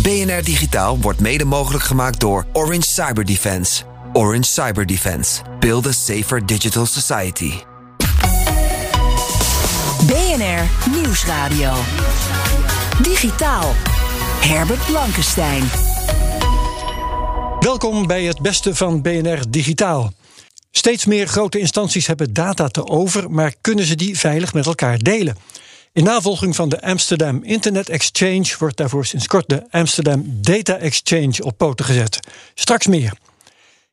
BNR Digitaal wordt mede mogelijk gemaakt door Orange Cyber Defense. Orange Cyber Defense. Build a safer digital society. BNR Nieuwsradio. Digitaal. Herbert Blankenstein. Welkom bij het beste van BNR Digitaal. Steeds meer grote instanties hebben data te over, maar kunnen ze die veilig met elkaar delen? In navolging van de Amsterdam Internet Exchange wordt daarvoor sinds kort de Amsterdam Data Exchange op poten gezet. Straks meer.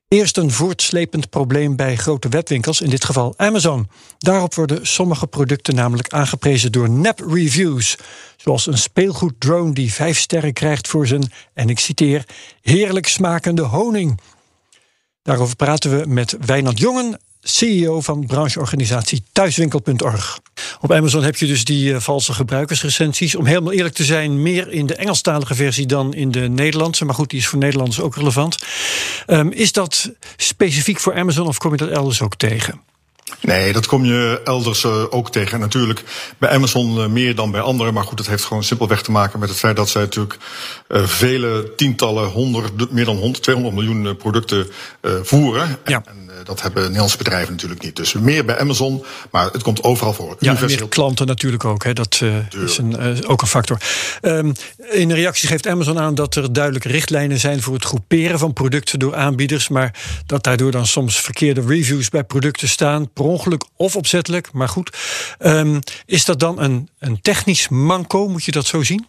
Eerst een voortslepend probleem bij grote webwinkels, in dit geval Amazon. Daarop worden sommige producten namelijk aangeprezen door nep-reviews. Zoals een speelgoeddrone die vijf sterren krijgt voor zijn, en ik citeer, heerlijk smakende honing. Daarover praten we met Wijnand Jongen, CEO van brancheorganisatie Thuiswinkel.org. Op Amazon heb je dus die uh, valse gebruikersrecensies. Om helemaal eerlijk te zijn, meer in de Engelstalige versie dan in de Nederlandse. Maar goed, die is voor Nederlanders ook relevant. Um, is dat specifiek voor Amazon of kom je dat elders ook tegen? Nee, dat kom je elders uh, ook tegen. En natuurlijk bij Amazon uh, meer dan bij anderen. Maar goed, dat heeft gewoon simpelweg te maken met het feit dat zij natuurlijk uh, vele tientallen, honderd, meer dan 100, 200 miljoen producten voeren. Ja. En, dat hebben Nederlandse bedrijven natuurlijk niet. Dus meer bij Amazon, maar het komt overal voor. Ja, en meer klanten natuurlijk ook. Hè. Dat is een, ook een factor. Um, in een reactie geeft Amazon aan dat er duidelijke richtlijnen zijn voor het groeperen van producten door aanbieders. Maar dat daardoor dan soms verkeerde reviews bij producten staan. Per ongeluk of opzettelijk, maar goed. Um, is dat dan een, een technisch manco? Moet je dat zo zien?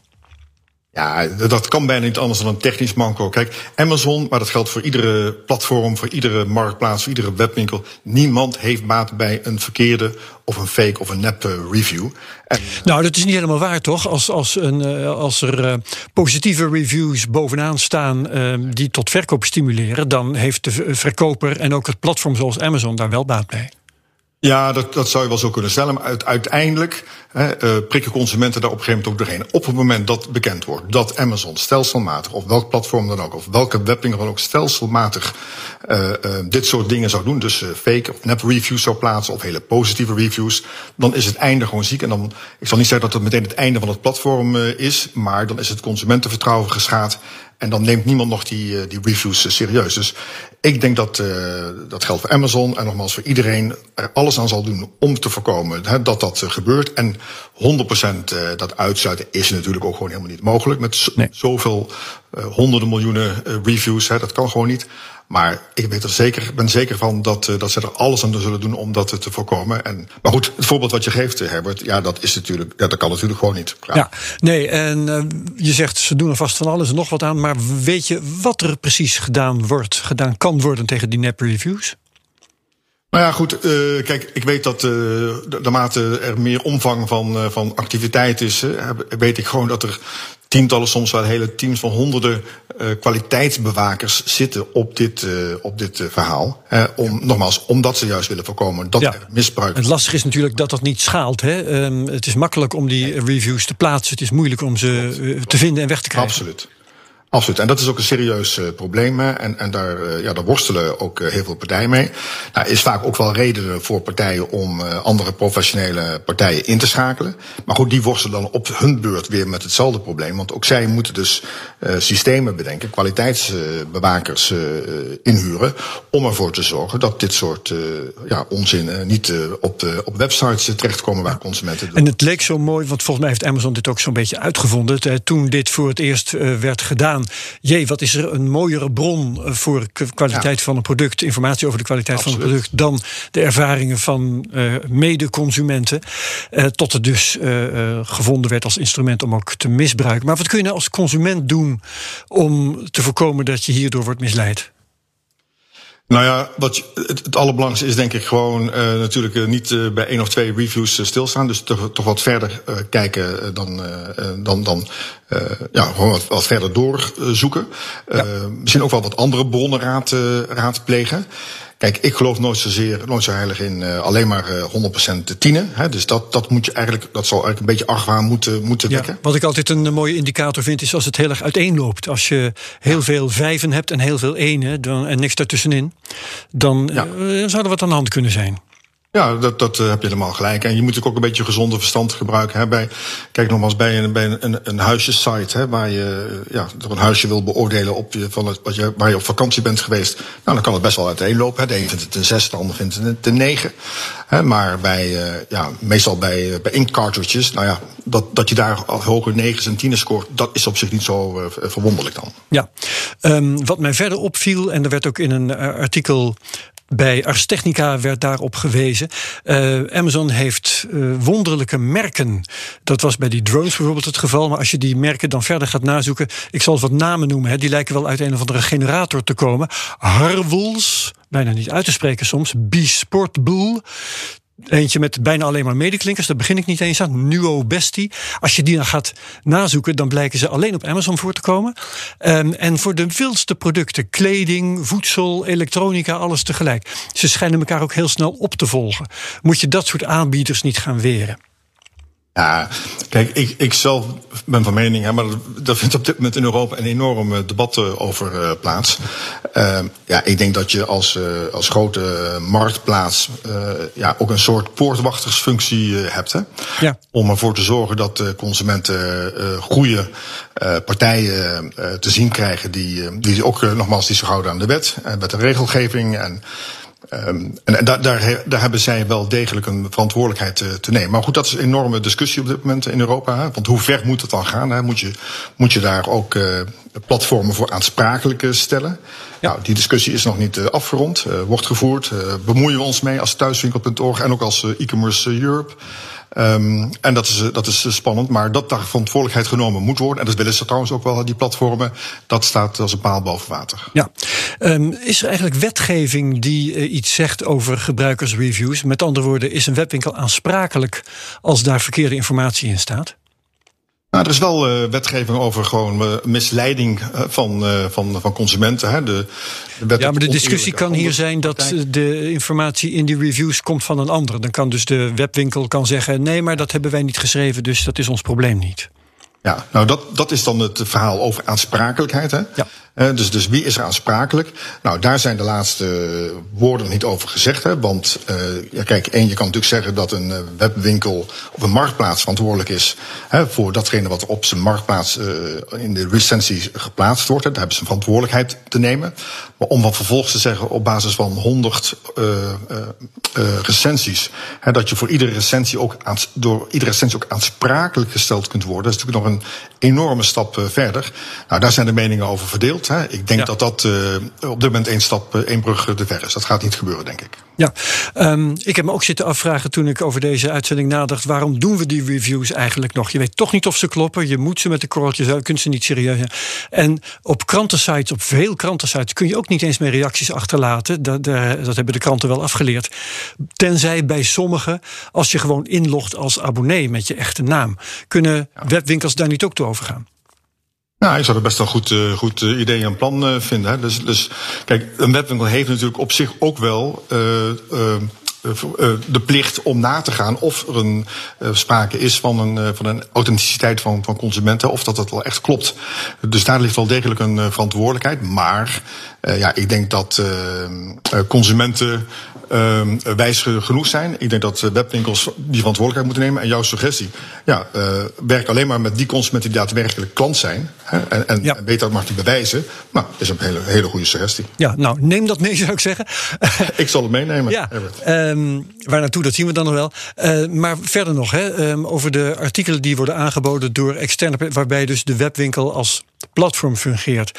Ja, dat kan bijna niet anders dan een technisch manco. Kijk, Amazon, maar dat geldt voor iedere platform, voor iedere marktplaats, voor iedere webwinkel. Niemand heeft baat bij een verkeerde of een fake of een nep review. En nou, dat is niet helemaal waar, toch? Als, als, een, als er uh, positieve reviews bovenaan staan uh, die tot verkoop stimuleren, dan heeft de verkoper en ook het platform zoals Amazon daar wel baat bij. Ja, dat, dat zou je wel zo kunnen stellen. Maar uiteindelijk hè, uh, prikken consumenten daar op een gegeven moment ook doorheen. Op het moment dat bekend wordt dat Amazon stelselmatig, of welk platform dan ook, of welke webwinkel dan ook stelselmatig uh, dit soort dingen zou doen, dus fake of nep reviews zou plaatsen, of hele positieve reviews, dan is het einde gewoon ziek. En dan, ik zal niet zeggen dat het meteen het einde van het platform is, maar dan is het consumentenvertrouwen geschaad. En dan neemt niemand nog die, die reviews serieus. Dus ik denk dat uh, dat geldt voor Amazon en nogmaals voor iedereen er alles aan zal doen om te voorkomen hè, dat dat uh, gebeurt. En 100% uh, dat uitsluiten is natuurlijk ook gewoon helemaal niet mogelijk. Met nee. zoveel honderden miljoenen reviews, hè, dat kan gewoon niet. Maar ik weet er zeker, ben zeker van dat, uh, dat ze er alles aan zullen doen om dat te voorkomen. En, maar goed, het voorbeeld wat je geeft, Herbert, ja, dat is natuurlijk, ja, dat kan natuurlijk gewoon niet. Ja, nee, en uh, je zegt ze doen er vast van alles en nog wat aan. Maar weet je wat er precies gedaan wordt, gedaan kan worden tegen die nep reviews? Nou ja, goed. Uh, kijk, ik weet dat uh, naarmate er meer omvang van, uh, van activiteit is, weet ik gewoon dat er tientallen, soms wel hele teams van honderden kwaliteitsbewakers zitten op dit, op dit verhaal. Om, nogmaals, omdat ze juist willen voorkomen dat ja. er misbruik Het lastige is natuurlijk dat dat niet schaalt. Hè? Um, het is makkelijk om die reviews te plaatsen. Het is moeilijk om ze te vinden en weg te krijgen. Absoluut. Absoluut. En dat is ook een serieus uh, probleem. En, en daar, uh, ja, daar worstelen ook uh, heel veel partijen mee. Nou, is vaak ook wel reden voor partijen om andere professionele partijen in te schakelen. Maar goed, die worstelen dan op hun beurt weer met hetzelfde probleem. Want ook zij moeten dus systemen bedenken, kwaliteitsbewakers inhuren. Om ervoor te zorgen dat dit soort ja, onzin niet op, op websites terechtkomen waar consumenten doen. En het leek zo mooi, want volgens mij heeft Amazon dit ook zo'n beetje uitgevonden. Toen dit voor het eerst werd gedaan jee, wat is er een mooiere bron voor de kwaliteit ja. van een product, informatie over de kwaliteit Absoluut. van een product, dan de ervaringen van uh, mede-consumenten. Uh, tot het dus uh, gevonden werd als instrument om ook te misbruiken. Maar wat kun je nou als consument doen om te voorkomen dat je hierdoor wordt misleid? Nou ja, wat je, het, het, allerbelangrijkste is denk ik gewoon uh, natuurlijk uh, niet uh, bij één of twee reviews stilstaan. Dus toch, toch wat verder kijken dan, dan, dan ja, gewoon wat, wat verder doorzoeken. Ja. misschien ook wel wat andere bronnen raad, raadplegen. Kijk, ik geloof nooit zozeer, nooit zo heilig in uh, alleen maar uh, 100% tienen. Hè? Dus dat, dat moet je eigenlijk, dat zal eigenlijk een beetje argwaan moeten, moeten wekken. wat ik altijd een, mooie indicator vind, is als het heel erg uiteenloopt. Als je heel veel vijven hebt en heel veel enen dan, en niks daartussenin, dan ja. uh, zou er wat aan de hand kunnen zijn. Ja, dat, dat uh, heb je helemaal gelijk. En je moet ook een beetje gezonde verstand gebruiken. Hè, bij, kijk nogmaals, bij een, bij een, een huisjesite, hè, waar je ja, een huisje wil beoordelen op je, van het, wat je, waar je op vakantie bent geweest. Nou, dan kan het best wel uiteenlopen. Hè. De een vindt het een zes, de ander vindt het een negen. Hè, maar bij, uh, ja, meestal bij, bij ink cartridges, nou ja, dat, dat je daar hoger negens en tienen scoort, dat is op zich niet zo verwonderlijk dan. Ja, um, wat mij verder opviel, en er werd ook in een artikel bij Ars Technica werd daarop gewezen. Uh, Amazon heeft uh, wonderlijke merken. Dat was bij die drones bijvoorbeeld het geval. Maar als je die merken dan verder gaat nazoeken. Ik zal wat namen noemen. Hè, die lijken wel uit een of andere generator te komen. Harwels. Bijna niet uit te spreken soms. B-Sportbull. Eentje met bijna alleen maar medeklinkers. Daar begin ik niet eens aan. Nuo Bestie. Als je die dan gaat nazoeken, dan blijken ze alleen op Amazon voor te komen. Um, en voor de wildste producten, kleding, voedsel, elektronica, alles tegelijk. Ze schijnen elkaar ook heel snel op te volgen. Moet je dat soort aanbieders niet gaan weren? Ja, kijk, ik, ik zelf ben van mening, hè, maar daar vindt op dit moment in Europa een enorm debat over uh, plaats. Uh, ja, ik denk dat je als, uh, als grote marktplaats ja, ook een soort poortwachtersfunctie hebt. Hè, ja. Om ervoor te zorgen dat consumenten goede partijen te zien krijgen die, die ook nogmaals die zich houden aan de wet en met de regelgeving. En Um, en daar, daar, daar, hebben zij wel degelijk een verantwoordelijkheid te, te, nemen. Maar goed, dat is een enorme discussie op dit moment in Europa. Hè? Want hoe ver moet het dan gaan? Hè? Moet, je, moet je daar ook uh, platformen voor aansprakelijk stellen? Ja. Nou, die discussie is nog niet uh, afgerond, uh, wordt gevoerd. bemoeien we ons mee als thuiswinkel.org en ook als e-commerce Europe. Um, en dat is, dat is spannend, maar dat daar verantwoordelijkheid genomen moet worden. En dat willen ze trouwens ook wel, die platformen. Dat staat als een paal boven water. Ja. Um, is er eigenlijk wetgeving die uh, iets zegt over gebruikersreviews? Met andere woorden, is een webwinkel aansprakelijk als daar verkeerde informatie in staat? Nou, er is wel uh, wetgeving over gewoon uh, misleiding uh, van, van, van consumenten. Hè. De, de ja, maar de discussie kan hier zijn dat de informatie in die reviews komt van een ander. Dan kan dus de webwinkel kan zeggen: nee, maar dat hebben wij niet geschreven, dus dat is ons probleem niet. Ja, nou dat, dat is dan het verhaal over aansprakelijkheid. Hè? Ja. Uh, dus, dus wie is er aansprakelijk? Nou, daar zijn de laatste woorden niet over gezegd. Hè? Want uh, ja, kijk, één, je kan natuurlijk zeggen dat een uh, webwinkel op een marktplaats verantwoordelijk is hè, voor datgene wat op zijn marktplaats in de recensies geplaatst wordt. Hè? Daar hebben ze een verantwoordelijkheid te nemen. Maar om van vervolgens te zeggen op basis van 100 recensies, hè, dat je voor iedere recensie ook door iedere recensie ook aansprakelijk gesteld kunt worden, dat is natuurlijk nog een enorme stap verder. Nou, daar zijn de meningen over verdeeld. Hè. Ik denk ja. dat dat uh, op dit moment één stap, uh, één brug te ver is. Dat gaat niet gebeuren, denk ik. Ja, um, ik heb me ook zitten afvragen toen ik over deze uitzending nadacht. Waarom doen we die reviews eigenlijk nog? Je weet toch niet of ze kloppen. Je moet ze met de korreltjes uit, je kunt ze niet serieus hebben. En op krantensites, op veel krantensites, kun je ook niet eens meer reacties achterlaten. Dat, dat hebben de kranten wel afgeleerd. Tenzij bij sommigen, als je gewoon inlogt als abonnee met je echte naam, kunnen ja. webwinkels daar niet ook toe overgaan. Nou, ik zou er best wel goed, uh, goed uh, idee en plan uh, vinden. Hè. Dus, dus kijk, een webwinkel heeft natuurlijk op zich ook wel de plicht om na te gaan of er een sprake is van een, van een authenticiteit van, van consumenten, of dat het wel echt klopt. Dus daar ligt wel degelijk een verantwoordelijkheid. Maar ja, ik denk dat consumenten uh, wijs genoeg zijn. Ik denk dat webwinkels die verantwoordelijkheid moeten nemen. En jouw suggestie, ja, uh, werk alleen maar met die consumenten die daadwerkelijk klant zijn. Hè, en en, ja. en weet dat mag die bewijzen. Nou, dat is een hele, hele goede suggestie. Ja, nou, neem dat mee zou ik zeggen. ik zal het meenemen. Ja, um, waar naartoe, dat zien we dan nog wel. Uh, maar verder nog, hè, um, over de artikelen die worden aangeboden door externe, waarbij dus de webwinkel als platform fungeert.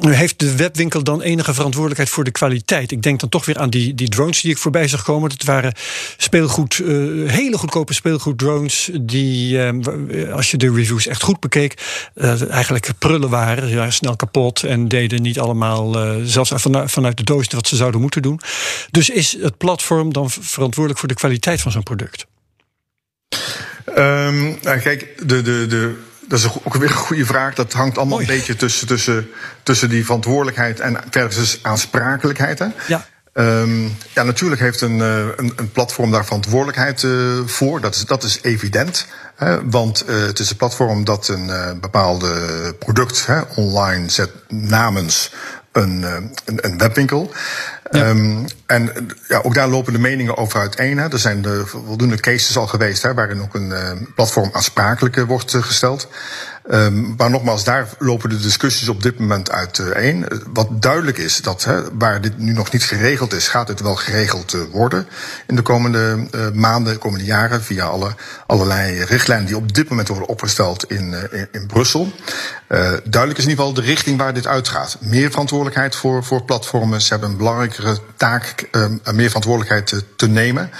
Heeft de webwinkel dan enige verantwoordelijkheid voor de kwaliteit? Ik denk dan toch weer aan die, die drones die ik voorbij zag komen. Dat waren speelgoed, uh, hele goedkope speelgoeddrones. Die, uh, als je de reviews echt goed bekeek, uh, eigenlijk prullen waren. Ja, snel kapot en deden niet allemaal, zelfs vanuit, vanuit de doos, wat ze zouden moeten doen. Dus is het platform dan verantwoordelijk voor de kwaliteit van zo'n product? Um, nou, kijk, de, de, de dat is ook weer een goede vraag. Dat hangt allemaal een beetje tussen, tussen, tussen die verantwoordelijkheid en versus aansprakelijkheid. Hè? Ja. Um, ja, natuurlijk heeft een, eh, een, een platform daar verantwoordelijkheid uh, voor. Dat is, dat is evident. Hè? Want uh, het is een platform dat een uh, bepaalde product hè, online zet namens een, een, een webwinkel. Ja. Um, en ja, ook daar lopen de meningen over uiteen. Hè. Er zijn de voldoende cases al geweest hè, waarin ook een platform aansprakelijk wordt gesteld. Um, maar nogmaals, daar lopen de discussies op dit moment uiteen. Uh, Wat duidelijk is, dat waar dit nu nog niet geregeld is, gaat dit wel geregeld uh, worden in de komende maanden, de komende jaren, via alle, allerlei richtlijnen die op dit moment worden opgesteld in, in, Brussel. duidelijk is in ieder geval de richting waar dit uitgaat. Meer verantwoordelijkheid voor, voor platformen. Ze hebben een belangrijkere taak, um, meer verantwoordelijkheid te nemen.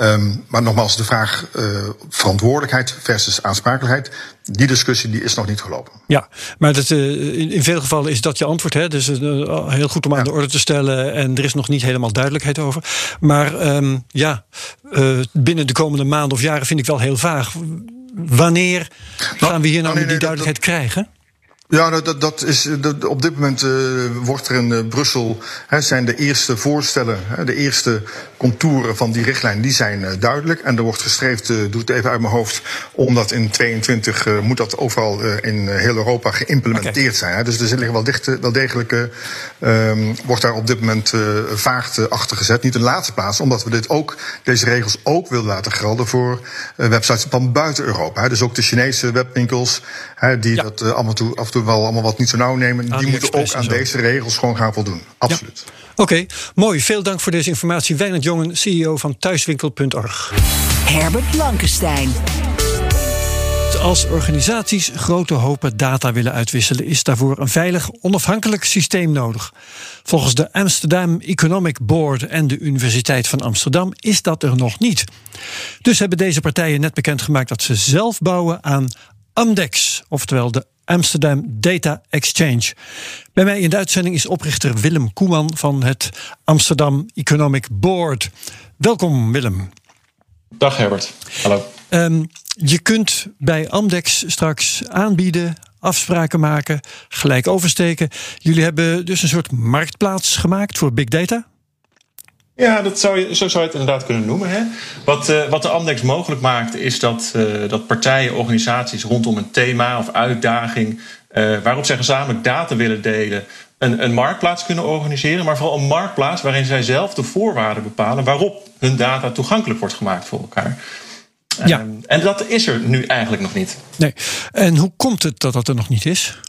Um, maar nogmaals, de vraag uh, verantwoordelijkheid versus aansprakelijkheid. Die discussie die is nog niet gelopen. Ja, maar dat, uh, in, in, veel gevallen is dat je antwoord. Hè? Dus uh, heel goed om aan ja. de orde te stellen. En er is nog niet helemaal duidelijkheid over. Maar um, ja, binnen de komende maanden of jaren vind ik wel heel vaag. Wanneer nou, gaan we hier nou, nou nee, die duidelijkheid dat, krijgen? Ja, dat, dat is, dat, op dit moment uh, wordt er in uh, Brussel, hè, zijn de eerste voorstellen, hè, de eerste contouren van die richtlijn, die zijn uh, duidelijk. En er wordt gestreefd, doe het even uit mijn hoofd, omdat in 22 moet dat overal in heel Europa geïmplementeerd okay. zijn. Hè. Dus er liggen wel, dicht, wel degelijk, um, wordt daar op dit moment vaart achter gezet. Niet in de laatste plaats, omdat we dit ook, deze regels ook willen laten gelden voor websites van buiten Europa. Hè. Dus ook de Chinese webwinkels, hè, die ja. dat allemaal toe, af en toe wel allemaal wat niet zo nauw nemen. die moeten ook aan deze regels gewoon gaan voldoen. Absoluut. Ja. Oké, okay, mooi. Veel dank voor deze informatie. Wijnand Jongen, CEO van thuiswinkel.org. Herbert Blankenstein. Als organisaties grote hopen data willen uitwisselen, is daarvoor een veilig, onafhankelijk systeem nodig. Volgens de Amsterdam Economic Board en de Universiteit van Amsterdam is dat er nog niet. Dus hebben deze partijen net bekendgemaakt dat ze zelf bouwen aan Amdex, oftewel de Amsterdam Data Exchange. Bij mij in de uitzending is oprichter Willem Koeman van het Amsterdam Economic Board. Welkom Willem. Dag Herbert. Hallo. Um, je kunt bij Amdex straks aanbieden, afspraken maken, gelijk oversteken. Jullie hebben dus een soort marktplaats gemaakt voor big data? Ja, dat zou je, zo zou je het inderdaad kunnen noemen. Hè? Wat, uh, wat de Amdex mogelijk maakt, is dat, uh, dat partijen, organisaties rondom een thema of uitdaging, uh, waarop zij gezamenlijk data willen delen, een, een marktplaats kunnen organiseren. Maar vooral een marktplaats waarin zij zelf de voorwaarden bepalen waarop hun data toegankelijk wordt gemaakt voor elkaar. Ja. Um, en dat is er nu eigenlijk nog niet. Nee. En hoe komt het dat dat er nog niet is?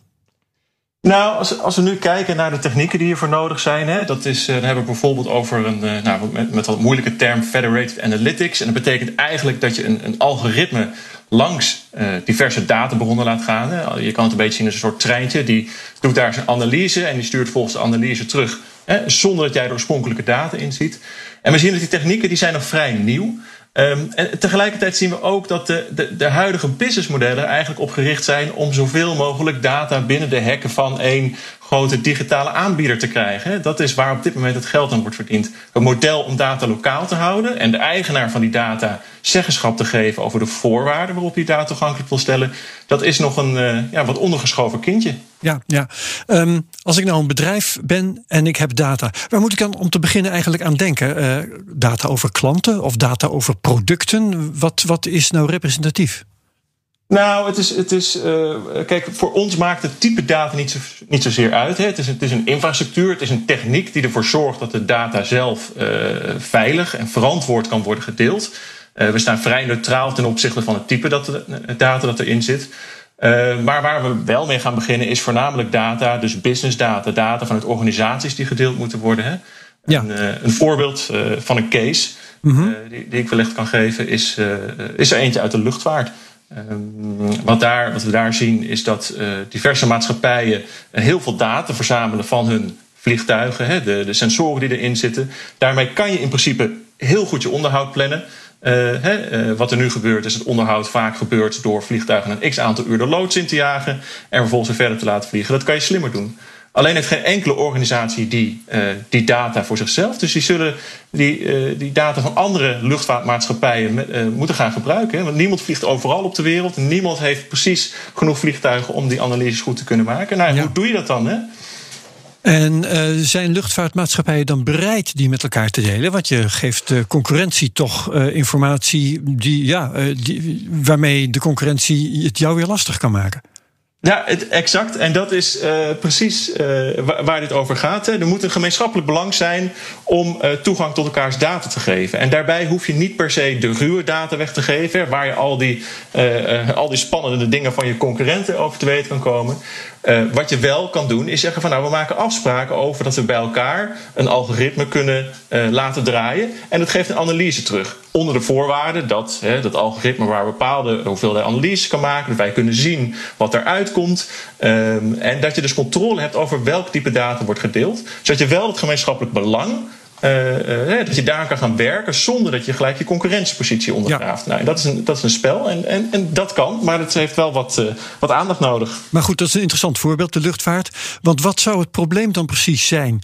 Nou, als, we nu kijken naar de technieken die hiervoor nodig zijn, hè, dat is, dan hebben we bijvoorbeeld over een, nou, met, met dat moeilijke term Federated Analytics. En dat betekent eigenlijk dat je een, een algoritme langs uh, diverse databronnen laat gaan. Hè. Je kan het een beetje zien als een soort treintje. Die doet daar zijn analyse en die stuurt volgens de analyse terug. Hè, zonder dat jij de oorspronkelijke data inziet. En we zien dat die technieken die zijn nog vrij nieuw. Um, en tegelijkertijd zien we ook dat de, de, de huidige businessmodellen eigenlijk opgericht zijn om zoveel mogelijk data binnen de hekken van één grote digitale aanbieder te krijgen. Dat is waar op dit moment het geld aan wordt verdiend. Een model om data lokaal te houden en de eigenaar van die data zeggenschap te geven over de voorwaarden waarop die data toegankelijk wil stellen, dat is nog een uh, ja, wat ondergeschoven kindje. Ja, ja. Um, als ik nou een bedrijf ben en ik heb data, waar moet ik dan om te beginnen eigenlijk aan denken? Uh, data over klanten of data over producten? Wat, wat is nou representatief? Nou, het is, het is uh, kijk, voor ons maakt het type data niet, zo, niet zozeer uit. Hè. Het, is, het is een infrastructuur, het is een techniek die ervoor zorgt dat de data zelf uh, veilig en verantwoord kan worden gedeeld. We staan vrij neutraal ten opzichte van het type dat data dat erin zit. Maar waar we wel mee gaan beginnen is voornamelijk data, dus business data, data vanuit organisaties die gedeeld moeten worden. Hè. Ja. Een, een voorbeeld van een case -hmm. die, die, ik wellicht kan geven is, is er eentje uit de luchtvaart. Ehm, wat, daar, wat we daar zien is dat diverse maatschappijen heel veel data verzamelen van hun vliegtuigen, hè, de, de sensoren die erin zitten. Daarmee kan je in principe heel goed je onderhoud plannen. Uh, hè, uh, wat er nu gebeurt is het onderhoud vaak gebeurt door vliegtuigen een x aantal uur de loods in te jagen en vervolgens verder te laten vliegen. Dat kan je slimmer doen. Alleen heeft geen enkele organisatie die, uh, die data voor zichzelf. Dus die zullen die, die data van andere luchtvaartmaatschappijen met, moeten gaan gebruiken. Hè? Want niemand vliegt overal op de wereld. Niemand heeft precies genoeg vliegtuigen om die analyses goed te kunnen maken. Nou, ja. hoe doe je dat dan? Hè? En uh, zijn luchtvaartmaatschappijen dan bereid die met elkaar te delen? Want je geeft de concurrentie toch uh, informatie die, ja, uh, die, waarmee de concurrentie het jou weer lastig kan maken. Ja, exact. En dat is precies waar, dit over gaat. Hè. Er moet een gemeenschappelijk belang zijn om toegang tot elkaars data te geven. En daarbij hoef je niet per se de ruwe data weg te geven, waar je al die, al die spannende dingen van je concurrenten over te weten kan komen. Wat je wel kan doen, is zeggen van nou, we maken afspraken over dat we bij elkaar een algoritme kunnen laten draaien. En dat geeft een analyse terug onder de voorwaarde dat hè, dat algoritme waar bepaalde hoeveelheid analyse kan maken, dat wij kunnen zien wat eruit komt. Um, en dat je dus controle hebt over welk type data wordt gedeeld. Zodat je wel het gemeenschappelijk belang uh, uh, dat je daar kan gaan werken zonder dat je gelijk je concurrentiepositie ondergraaft. Ja. Nou, dat, is een, dat is een spel en, en, en dat kan, maar het heeft wel wat, uh, wat aandacht nodig. Maar goed, dat is een interessant voorbeeld, de luchtvaart. Want wat zou het probleem dan precies zijn?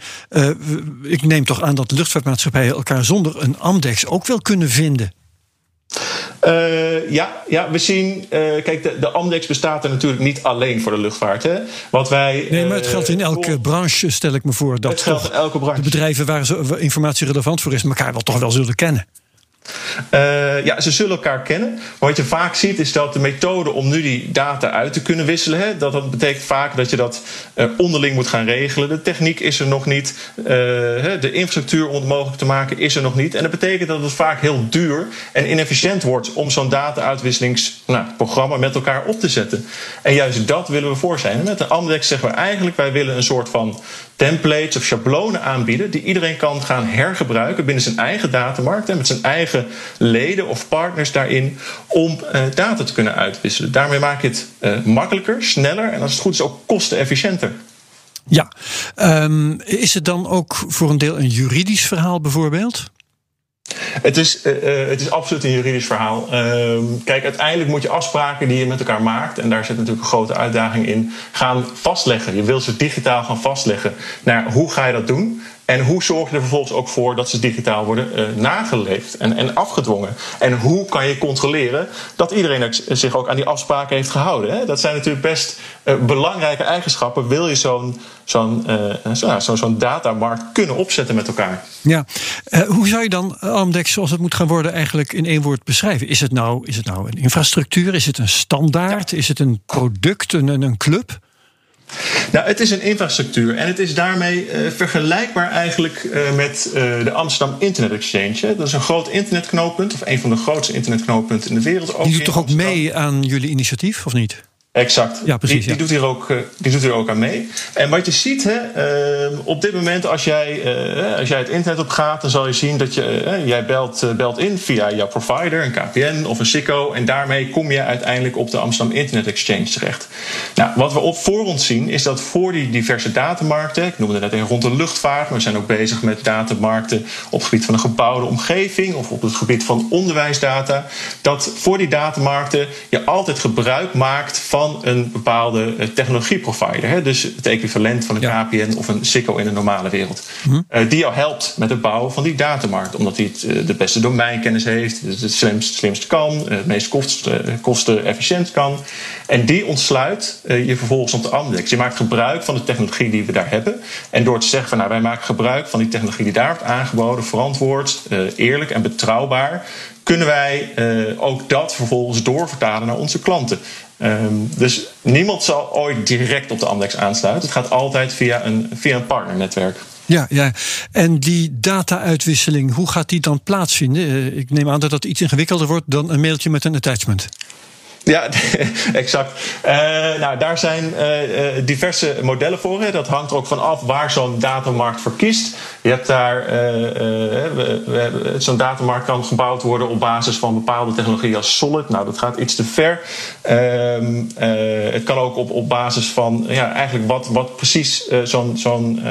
ik neem toch aan dat luchtvaartmaatschappijen elkaar zonder een Amdex ook wel kunnen vinden. Uh, ja, ja, we zien. Uh, kijk, de, de Amdex bestaat er natuurlijk niet alleen voor de luchtvaart. Hè. Wat wij, nee, maar het geldt in elke branche, stel ik me voor. Dat het geldt in elke branche. de bedrijven waar informatie relevant voor is, elkaar wel toch wel zullen kennen. Uh, ja, ze zullen elkaar kennen. Wat je vaak ziet is dat de methode om nu die data uit te kunnen wisselen, hè, dat, dat betekent vaak dat je dat uh, onderling moet gaan regelen. De techniek is er nog niet. Uh, de infrastructuur om het mogelijk te maken is er nog niet. En dat betekent dat het vaak heel duur en inefficiënt wordt om zo'n data-uitwisselingsprogramma nou, met elkaar op te zetten. En juist dat willen we voor zijn. Met de Amdex zeggen we eigenlijk, wij willen een soort van templates of schablonen aanbieden die iedereen kan gaan hergebruiken binnen zijn eigen datamarkt en met zijn eigen leden of partners daarin om uh, data te kunnen uitwisselen. Daarmee maak je het uh, makkelijker, sneller en als het goed is ook kostenefficiënter. Ja, um, is het dan ook voor een deel een juridisch verhaal bijvoorbeeld? Het is, uh, het is absoluut een juridisch verhaal. Uh, kijk, uiteindelijk moet je afspraken die je met elkaar maakt, en daar zit natuurlijk een grote uitdaging in, gaan vastleggen. Je wilt ze digitaal gaan vastleggen. Nou, hoe ga je dat doen? En hoe zorg je er vervolgens ook voor dat ze digitaal worden uh, nageleefd en, en afgedwongen? En hoe kan je controleren dat iedereen zich ook aan die afspraken heeft gehouden? Hè? Dat zijn natuurlijk best uh, belangrijke eigenschappen. Wil je zo'n zo'n uh, zo, zo, zo datamarkt kunnen opzetten met elkaar? Ja, hoe zou je dan Amdex zoals het moet gaan worden eigenlijk in één woord beschrijven? Is het nou, is het nou een infrastructuur? Is het een standaard? Ja. Is het een product, een, een club? Nou, het is een infrastructuur en het is daarmee uh, vergelijkbaar eigenlijk uh, met uh, de Amsterdam Internet Exchange. Hè. Dat is een groot internetknooppunt, of een van de grootste internetknooppunten in de wereld. Ook Die doet toch ook mee aan jullie initiatief, of niet? Exact. Ja, precies, die, die, doet hier ook, die doet hier ook aan mee. En wat je ziet, hè, uh, op dit moment als jij, uh, als jij het internet op gaat, dan zal je zien dat je, uh, jij belt, belt in via jouw provider, een KPN of een SICO. En daarmee kom je uiteindelijk op de Amsterdam Internet Exchange terecht. Nou, wat we op voor ons zien, is dat voor die diverse datamarkten, ik noemde net even rond de luchtvaart, maar we zijn ook bezig met datamarkten op het gebied van een gebouwde omgeving of op het gebied van onderwijsdata, dat voor die datamarkten je altijd gebruik maakt van een bepaalde technologieprovider. Hè? Dus het equivalent van een ja. KPN of een SICO in de normale wereld. Mm-hmm. Uh, die jou helpt met het bouwen van die datamarkt. Omdat hij het, uh, de beste domeinkennis heeft, het, het slimst, slimst kan, het meest kost, kostenefficiënt kan. En die ontsluit je vervolgens op de Amdex. Je maakt gebruik van de technologie die we daar hebben. En door te zeggen van nou, wij maken gebruik van die technologie die daar wordt aangeboden, verantwoord, eerlijk en betrouwbaar kunnen wij ook dat vervolgens doorvertalen naar onze klanten. Um, dus niemand zal ooit direct op de Amdex aansluiten. Het gaat altijd via een, via een partnernetwerk. Ja, ja, en die data-uitwisseling, hoe gaat die dan plaatsvinden? Ik neem aan dat dat iets ingewikkelder wordt dan een mailtje met een attachment. Ja, exact. Uh, nou, daar zijn uh, diverse modellen voor. Dat hangt er ook van af waar zo'n datamarkt voor kiest. Je hebt daar, zo'n datamarkt kan gebouwd worden op basis van bepaalde technologie als Solid. Nou, dat gaat iets te ver. Ehm, het kan ook op, op basis van ja, eigenlijk wat, wat precies zo'n zo'n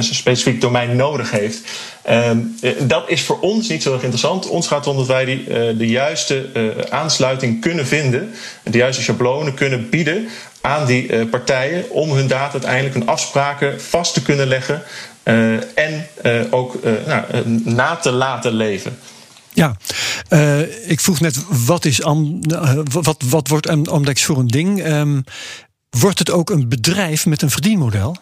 specifiek domein nodig heeft. Ehm, dat is voor ons niet zo erg interessant. Ons gaat om dat wij die, de juiste aansluiting kunnen vinden de juiste schablonen kunnen bieden aan die partijen om hun data uiteindelijk hun afspraken vast te kunnen leggen en ook nou, na te laten leven. Ja, ik vroeg net, wat, is Am, wat, wat wordt Amdex voor een ding? Um, wordt het ook een bedrijf met een verdienmodel?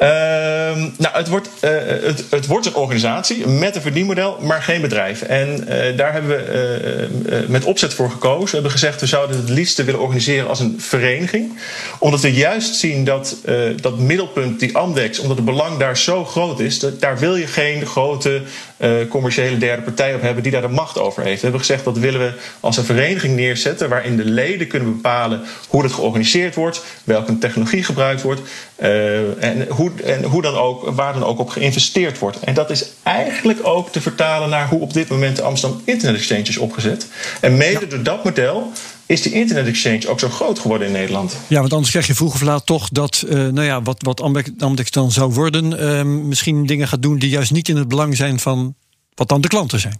Ehm, nou, het wordt, uh, het, het, wordt een organisatie met een verdienmodel, maar geen bedrijf. En uh, daar hebben we uh, met opzet voor gekozen. We hebben gezegd, we zouden het liefst willen organiseren als een vereniging. Omdat we juist zien dat dat middelpunt, die Amdex, omdat het belang daar zo groot is, dat, daar wil je geen grote commerciële derde partij op hebben die daar de macht over heeft. We hebben gezegd, dat willen we als een vereniging neerzetten, waarin de leden kunnen bepalen hoe het georganiseerd wordt, welke technologie gebruikt wordt en hoe en hoe dan ook, waar dan ook op geïnvesteerd wordt. En dat is eigenlijk ook te vertalen naar hoe op dit moment de Amsterdam Internet Exchange is opgezet. En mede door dat model is die Internet Exchange ook zo groot geworden in Nederland. Ja, want anders krijg je vroeg of laat toch dat, uh, nou ja, wat, wat Amdex dan zou worden, uh, misschien dingen gaat doen die juist niet in het belang zijn van wat dan de klanten zijn.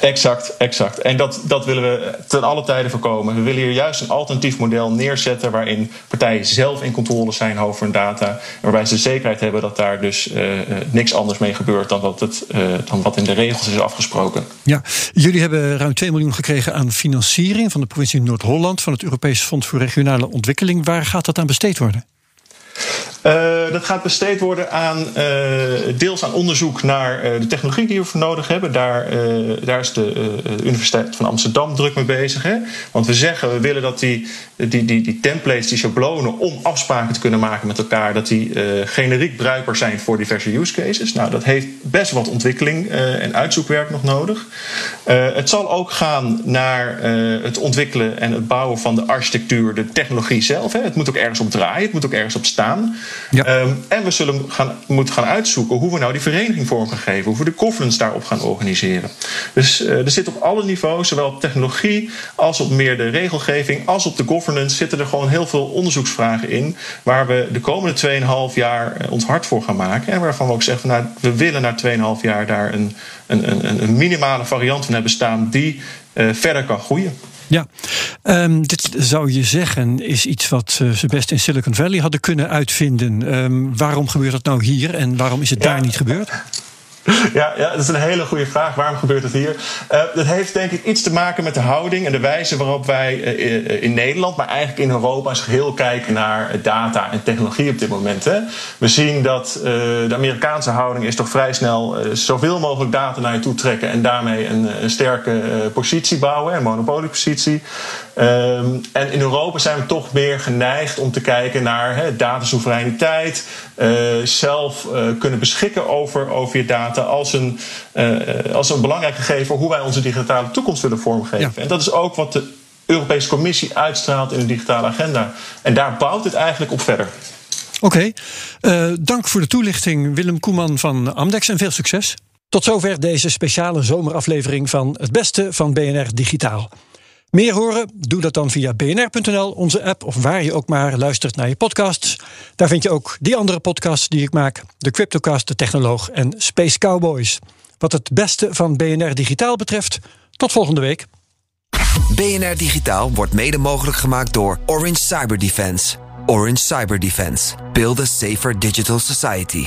Exact, exact. En dat, dat willen we ten alle tijden voorkomen. We willen hier juist een alternatief model neerzetten waarin partijen zelf in controle zijn over hun data. Waarbij ze de zekerheid hebben dat daar dus uh, niks anders mee gebeurt dan wat, het, uh, dan wat in de regels is afgesproken. Ja, jullie hebben ruim 2 miljoen gekregen aan financiering van de provincie Noord-Holland van het Europees Fonds voor Regionale Ontwikkeling. Waar gaat dat aan besteed worden? Uh, dat gaat besteed worden aan uh, deels aan onderzoek naar uh, de technologie die we voor nodig hebben. Daar, daar is de Universiteit van Amsterdam druk mee bezig. Hè? Want we zeggen, we willen dat die, die, die, die templates, die schablonen om afspraken te kunnen maken met elkaar, dat die generiek bruikbaar zijn voor diverse use cases. Nou, dat heeft best wat ontwikkeling en uitzoekwerk nog nodig. het zal ook gaan naar het ontwikkelen en het bouwen van de architectuur, de technologie zelf. Hè? Het moet ook ergens op draaien, het moet ook ergens op staan. Ja. Um, en we zullen gaan, moeten gaan uitzoeken hoe we nou die vereniging vorm gaan geven, hoe we de governance daarop gaan organiseren. Dus uh, er zit op alle niveaus, zowel op technologie als op meer de regelgeving, als op de governance, zitten er gewoon heel veel onderzoeksvragen in, waar we de komende 2,5 jaar ons hart voor gaan maken. En waarvan we ook zeggen, nou, we willen na 2,5 jaar daar een, een, een, een minimale variant van hebben staan die uh, verder kan groeien. Ja, um, dit zou je zeggen is iets wat uh, ze best in Silicon Valley hadden kunnen uitvinden. Um, waarom gebeurt dat nou hier en waarom is het ja. daar niet gebeurd? Ja, ja, dat is een hele goede vraag. Waarom gebeurt het hier? Uh, dat heeft denk ik iets te maken met de houding en de wijze waarop wij uh, in Nederland, maar eigenlijk in Europa als geheel kijken naar data en technologie op dit moment. Hè. We zien dat de Amerikaanse houding is toch vrij snel zoveel mogelijk data naar je toe trekken en daarmee een, een sterke positie bouwen, een monopoliepositie. Um, en in Europa zijn we toch meer geneigd om te kijken naar hè, datasoevereiniteit, zelf kunnen beschikken over, over je data als een, uh, als een belangrijk gegeven hoe wij onze digitale toekomst willen vormgeven. Ja. En dat is ook wat de Europese Commissie uitstraalt in de digitale agenda. En daar bouwt het eigenlijk op verder. Oké, okay. uh, dank voor de toelichting Willem Koeman van Amdex en veel succes. Tot zover deze speciale zomeraflevering van Het Beste van BNR Digitaal. Meer horen? Doe dat dan via bnr.nl, onze app of waar je ook maar luistert naar je podcasts. Daar vind je ook die andere podcasts die ik maak: de Cryptocast, de Technoloog en Space Cowboys. Wat het beste van BNR Digitaal betreft, tot volgende week. BNR Digitaal wordt mede mogelijk gemaakt door Orange Cyber Defense. Orange Cyber Defense. Build a safer digital society.